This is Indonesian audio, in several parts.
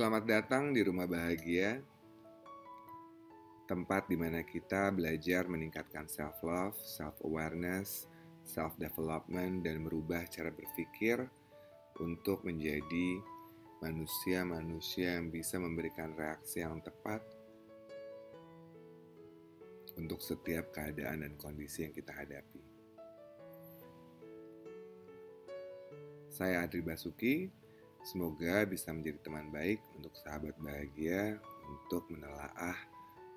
Selamat datang di Rumah Bahagia, tempat di mana kita belajar meningkatkan self-love, self-awareness, self-development, dan merubah cara berpikir untuk menjadi manusia-manusia yang bisa memberikan reaksi yang tepat untuk setiap keadaan dan kondisi yang kita hadapi. Saya Adri Basuki, semoga bisa menjadi teman baik untuk sahabat bahagia untuk menelaah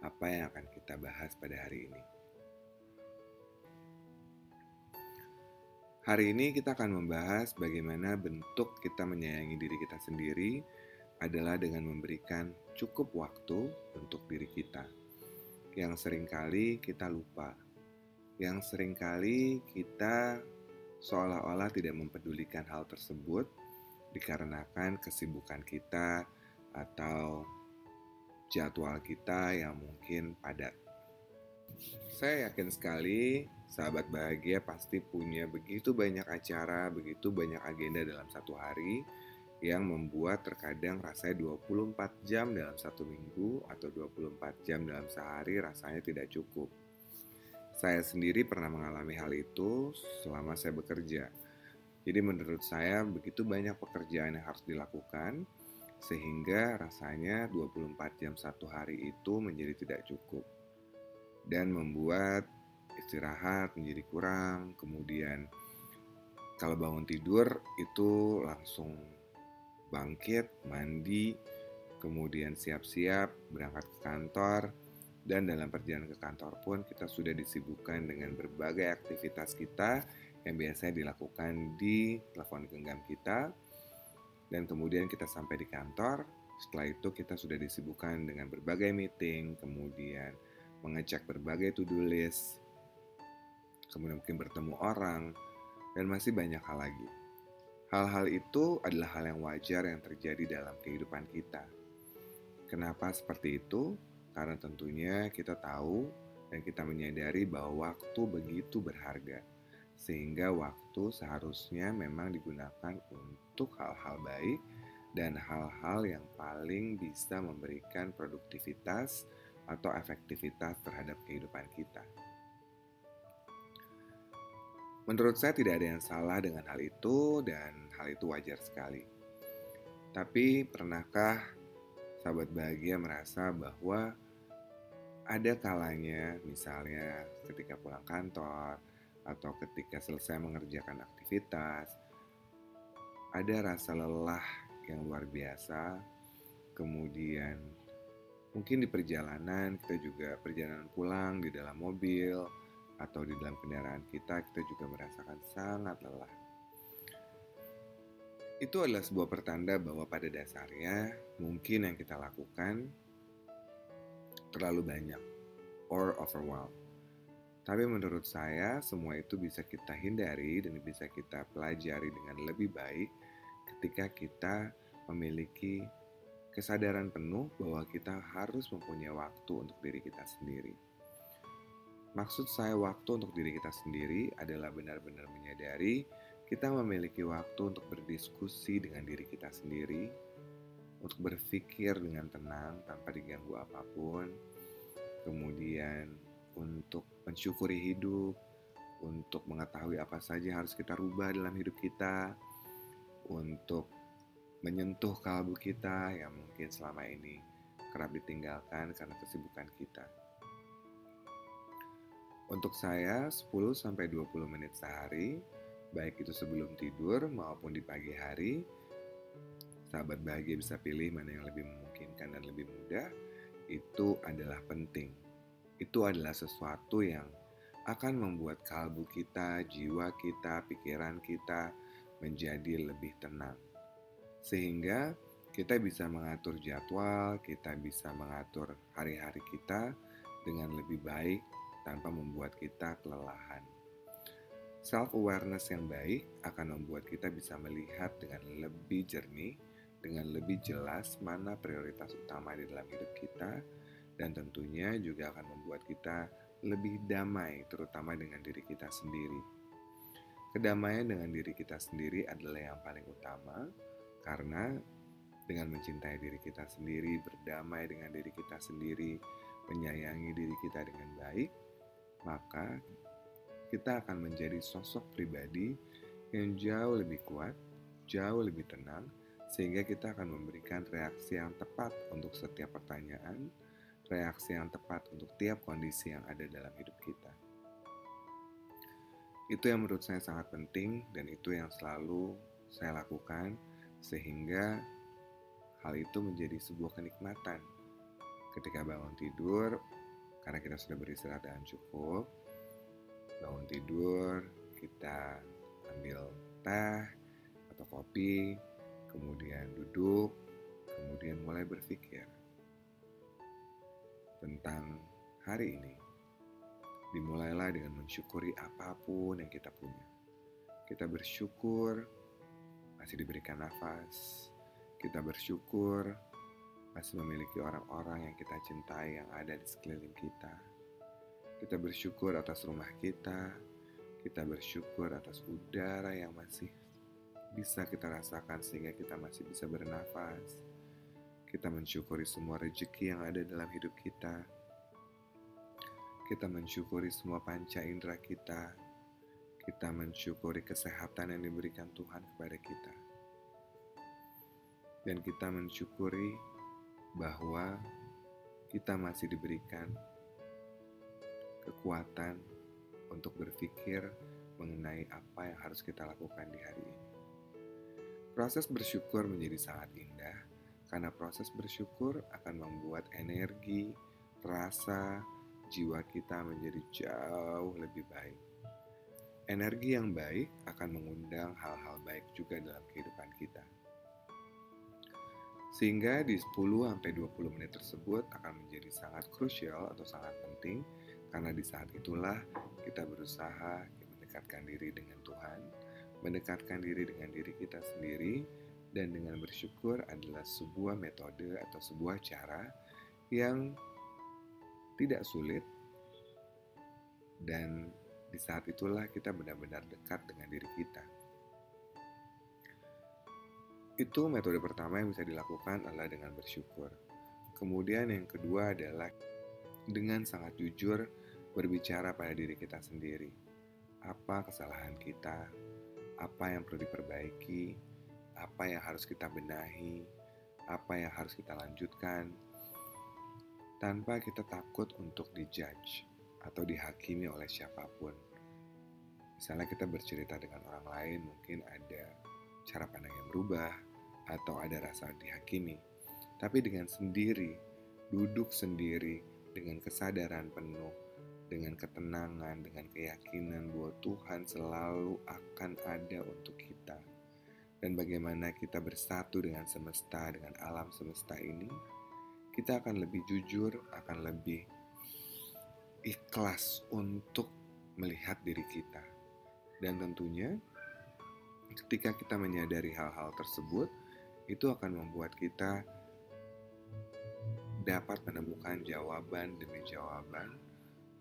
apa yang akan kita bahas pada hari ini. Hari ini kita akan membahas bagaimana bentuk kita menyayangi diri kita sendiri adalah dengan memberikan cukup waktu untuk diri kita. Yang sering kali kita lupa, yang sering kali kita seolah-olah tidak mempedulikan hal tersebut dikarenakan kesibukan kita atau jadwal kita yang mungkin padat. Saya yakin sekali sahabat bahagia pasti punya begitu banyak acara, begitu banyak agenda dalam satu hari yang membuat terkadang rasanya 24 jam dalam satu minggu atau 24 jam dalam sehari rasanya tidak cukup. Saya sendiri pernah mengalami hal itu selama saya bekerja. Jadi menurut saya begitu banyak pekerjaan yang harus dilakukan sehingga rasanya 24 jam satu hari itu menjadi tidak cukup dan membuat istirahat menjadi kurang. Kemudian kalau bangun tidur itu langsung bangkit, mandi, kemudian siap-siap berangkat ke kantor, dan dalam perjalanan ke kantor pun kita sudah disibukkan dengan berbagai aktivitas kita yang biasanya dilakukan di telepon genggam kita. Dan kemudian kita sampai di kantor, setelah itu kita sudah disibukkan dengan berbagai meeting, kemudian mengecek berbagai to-do list, kemudian mungkin bertemu orang, dan masih banyak hal lagi. Hal-hal itu adalah hal yang wajar yang terjadi dalam kehidupan kita. Kenapa seperti itu? Karena tentunya kita tahu dan kita menyadari bahwa waktu begitu berharga. Sehingga waktu seharusnya memang digunakan untuk hal-hal baik dan hal-hal yang paling bisa memberikan produktivitas atau efektivitas terhadap kehidupan kita. Menurut saya tidak ada yang salah dengan hal itu dan hal itu wajar sekali. Tapi pernahkah sahabat bahagia merasa bahwa ada kalanya misalnya ketika pulang kantor atau ketika selesai mengerjakan aktivitas ada rasa lelah yang luar biasa kemudian mungkin di perjalanan kita juga perjalanan pulang di dalam mobil atau di dalam kendaraan kita kita juga merasakan sangat lelah itu adalah sebuah pertanda bahwa pada dasarnya mungkin yang kita lakukan terlalu banyak or overwhelmed. Tapi menurut saya semua itu bisa kita hindari dan bisa kita pelajari dengan lebih baik ketika kita memiliki kesadaran penuh bahwa kita harus mempunyai waktu untuk diri kita sendiri. Maksud saya waktu untuk diri kita sendiri adalah benar-benar menyadari kita memiliki waktu untuk berdiskusi dengan diri kita sendiri, untuk berpikir dengan tenang tanpa diganggu apa pun, kemudian untuk mensyukuri hidup, untuk mengetahui apa saja harus kita rubah dalam hidup kita, untuk menyentuh kalbu kita yang mungkin selama ini kerap ditinggalkan karena kesibukan kita. Untuk saya 10-20 menit sehari, baik itu sebelum tidur maupun di pagi hari, sahabat bahagia bisa pilih mana yang lebih memungkinkan dan lebih mudah, itu adalah penting. Itu adalah sesuatu yang akan membuat kalbu kita, jiwa kita, pikiran kita menjadi lebih tenang. Sehingga kita bisa mengatur jadwal, kita bisa mengatur hari-hari kita dengan lebih baik tanpa membuat kita kelelahan. Self-awareness yang baik akan membuat kita bisa melihat dengan lebih jernih, dengan lebih jelas mana prioritas utama di dalam hidup kita, dan tentunya juga akan membuat kita lebih damai, terutama dengan diri kita sendiri. Kedamaian dengan diri kita sendiri adalah yang paling utama, karena dengan mencintai diri kita sendiri, berdamai dengan diri kita sendiri, menyayangi diri kita dengan baik, maka kita akan menjadi sosok pribadi yang jauh lebih kuat, jauh lebih tenang, sehingga kita akan memberikan reaksi yang tepat untuk setiap pertanyaan, reaksi yang tepat untuk tiap kondisi yang ada dalam hidup kita. Itu yang menurut saya sangat penting, dan itu yang selalu saya lakukan, sehingga hal itu menjadi sebuah kenikmatan ketika bangun tidur karena kita sudah beristirahat dengan cukup bangun tidur kita ambil teh atau kopi kemudian duduk kemudian mulai berpikir tentang hari ini dimulailah dengan mensyukuri apa pun yang kita punya kita bersyukur masih diberikan nafas kita bersyukur masih memiliki orang-orang yang kita cintai yang ada di sekeliling kita. Kita bersyukur atas rumah kita, kita bersyukur atas udara yang masih bisa kita rasakan sehingga kita masih bisa bernafas. Kita mensyukuri semua rezeki yang ada dalam hidup kita. Kita mensyukuri semua panca indera kita. Kita mensyukuri kesehatan yang diberikan Tuhan kepada kita. Dan kita mensyukuri bahwa kita masih diberikan kekuatan untuk berpikir mengenai apa yang harus kita lakukan di hari ini. Proses bersyukur menjadi sangat indah karena proses bersyukur akan membuat energi, rasa, jiwa kita menjadi jauh lebih baik. Energi yang baik akan mengundang hal-hal baik juga dalam kehidupan kita. Sehingga di 10-20 menit tersebut akan menjadi sangat krusial atau sangat penting karena di saat itulah kita berusaha mendekatkan diri dengan Tuhan, mendekatkan diri dengan diri kita sendiri, dan dengan bersyukur adalah sebuah metode atau sebuah cara yang tidak sulit dan di saat itulah kita benar-benar dekat dengan diri kita. Itu metode pertama yang bisa dilakukan adalah dengan bersyukur. Kemudian yang kedua adalah dengan sangat jujur berbicara pada diri kita sendiri. Apa kesalahan kita? Apa yang perlu diperbaiki? Apa yang harus kita benahi? Apa yang harus kita lanjutkan? Tanpa kita takut untuk dijudge atau dihakimi oleh siapa pun. Misalnya kita bercerita dengan orang lain, mungkin ada cara pandang yang berubah, atau ada rasa dihakimi. Tapi dengan sendiri, duduk sendiri, dengan kesadaran penuh, dengan ketenangan, dengan keyakinan bahwa Tuhan selalu akan ada untuk kita. Dan bagaimana kita bersatu dengan semesta, dengan alam semesta ini, kita akan lebih jujur, akan lebih ikhlas untuk melihat diri kita. Dan tentunya ketika kita menyadari hal-hal tersebut, itu akan membuat kita dapat menemukan jawaban demi jawaban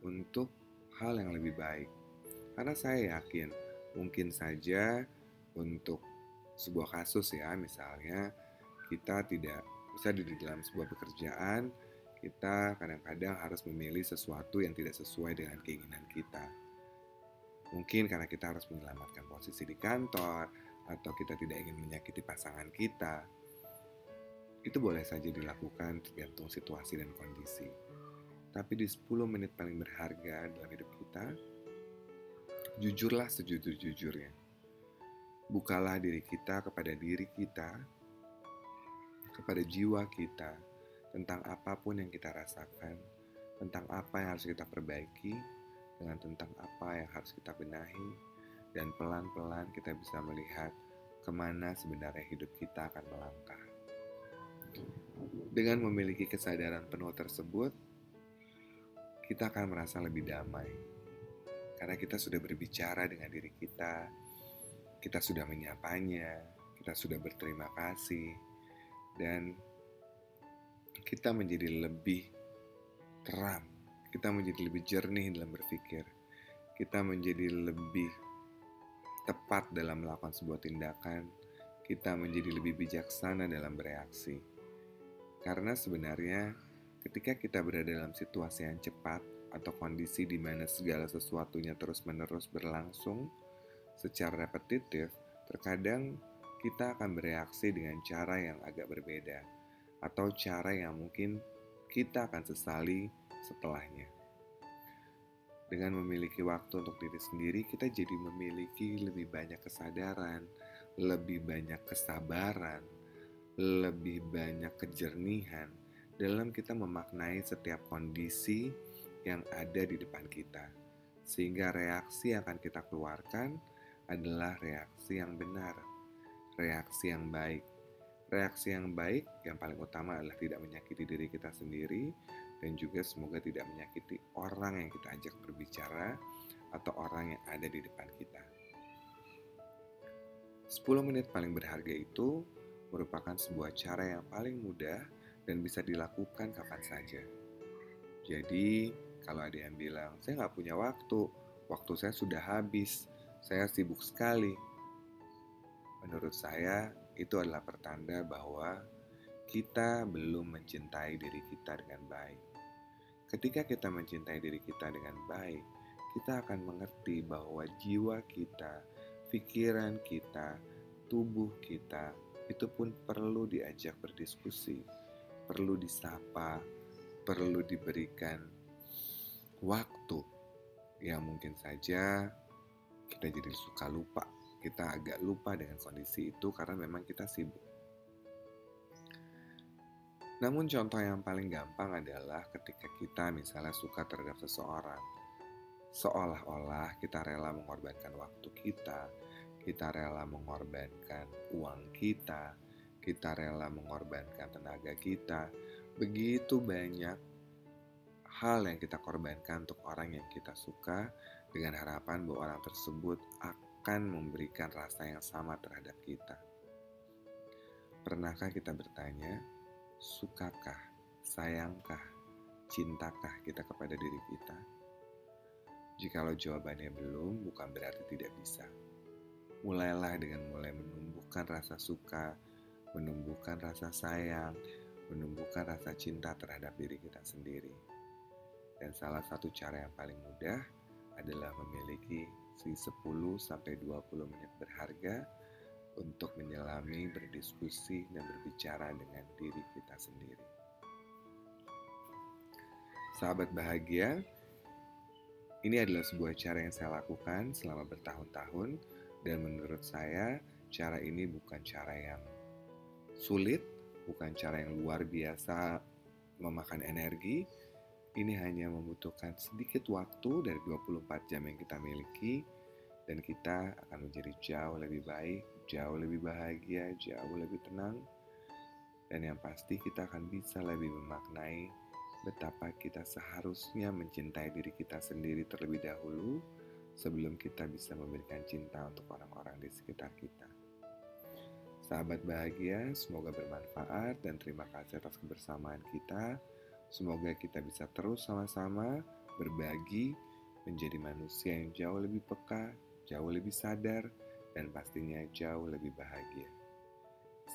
untuk hal yang lebih baik. Karena saya yakin mungkin saja untuk sebuah kasus ya, misalnya kita tidak bisa di dalam sebuah pekerjaan, kita kadang-kadang harus memilih sesuatu yang tidak sesuai dengan keinginan kita. Mungkin karena kita harus menyelamatkan posisi di kantor, atau kita tidak ingin menyakiti pasangan kita. Itu boleh saja dilakukan tergantung situasi dan kondisi. Tapi di 10 menit paling berharga dalam hidup kita, jujurlah sejujur-jujurnya. Bukalah diri kita kepada diri kita, kepada jiwa kita, tentang apa pun yang kita rasakan, tentang apa yang harus kita perbaiki, dengan tentang apa yang harus kita benahi, dan pelan-pelan kita bisa melihat ke mana sebenarnya hidup kita akan melangkah. Dengan memiliki kesadaran penuh tersebut, kita akan merasa lebih damai. Karena kita sudah berbicara dengan diri kita, kita sudah menyapanya, kita sudah berterima kasih, dan kita menjadi lebih terang kita menjadi lebih jernih dalam berpikir, kita menjadi lebih tepat dalam melakukan sebuah tindakan, kita menjadi lebih bijaksana dalam bereaksi. Karena sebenarnya ketika kita berada dalam situasi yang cepat atau kondisi di mana segala sesuatunya terus-menerus berlangsung secara repetitif, terkadang kita akan bereaksi dengan cara yang agak berbeda atau cara yang mungkin kita akan sesali setelahnya. Dengan memiliki waktu untuk diri sendiri, kita jadi memiliki lebih banyak kesadaran, lebih banyak kesabaran, lebih banyak kejernihan dalam kita memaknai setiap kondisi yang ada di depan kita. Sehingga reaksi yang akan kita keluarkan adalah reaksi yang benar, reaksi yang baik. Reaksi yang baik yang paling utama adalah tidak menyakiti diri kita sendiri dan juga semoga tidak menyakiti orang yang kita ajak berbicara atau orang yang ada di depan kita. 10 menit paling berharga itu merupakan sebuah cara yang paling mudah dan bisa dilakukan kapan saja. Jadi, kalau ada yang bilang, saya nggak punya waktu, waktu saya sudah habis, saya sibuk sekali. Menurut saya, itu adalah pertanda bahwa kita belum mencintai diri kita dengan baik. Ketika kita mencintai diri kita dengan baik, kita akan mengerti bahwa jiwa kita pikiran kita, tubuh kita, itu pun perlu diajak berdiskusi, perlu disapa, perlu diberikan waktu yang mungkin saja kita jadi suka lupa. Kita agak lupa dengan kondisi itu karena memang kita sibuk. Namun contoh yang paling gampang adalah ketika kita misalnya suka terhadap seseorang seolah-olah kita rela mengorbankan waktu kita, kita rela mengorbankan uang kita, kita rela mengorbankan tenaga kita. Begitu banyak hal yang kita korbankan untuk orang yang kita suka dengan harapan bahwa orang tersebut akan memberikan rasa yang sama terhadap kita. Pernahkah kita bertanya, sukakah, sayangkah, cintakah kita kepada diri kita? Jikalau jawabannya belum, bukan berarti tidak bisa. Mulailah dengan mulai menumbuhkan rasa suka, menumbuhkan rasa sayang, menumbuhkan rasa cinta terhadap diri kita sendiri. Dan salah satu cara yang paling mudah adalah memiliki si 10 sampai 20 menit berharga untuk menyelami, berdiskusi dan berbicara dengan diri kita sendiri. Sahabat bahagia, ini adalah sebuah cara yang saya lakukan selama bertahun-tahun dan menurut saya cara ini bukan cara yang sulit, bukan cara yang luar biasa memakan energi. Ini hanya membutuhkan sedikit waktu dari 24 jam yang kita miliki dan kita akan menjadi jauh lebih baik, jauh lebih bahagia, jauh lebih tenang. Dan yang pasti kita akan bisa lebih memaknai betapa kita seharusnya mencintai diri kita sendiri terlebih dahulu sebelum kita bisa memberikan cinta untuk orang-orang di sekitar kita. Sahabat bahagia, semoga bermanfaat dan terima kasih atas kebersamaan kita. Semoga kita bisa terus sama-sama berbagi menjadi manusia yang jauh lebih peka, jauh lebih sadar, dan pastinya jauh lebih bahagia.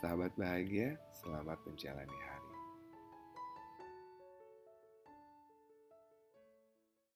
Sahabat bahagia, selamat menjalani hari.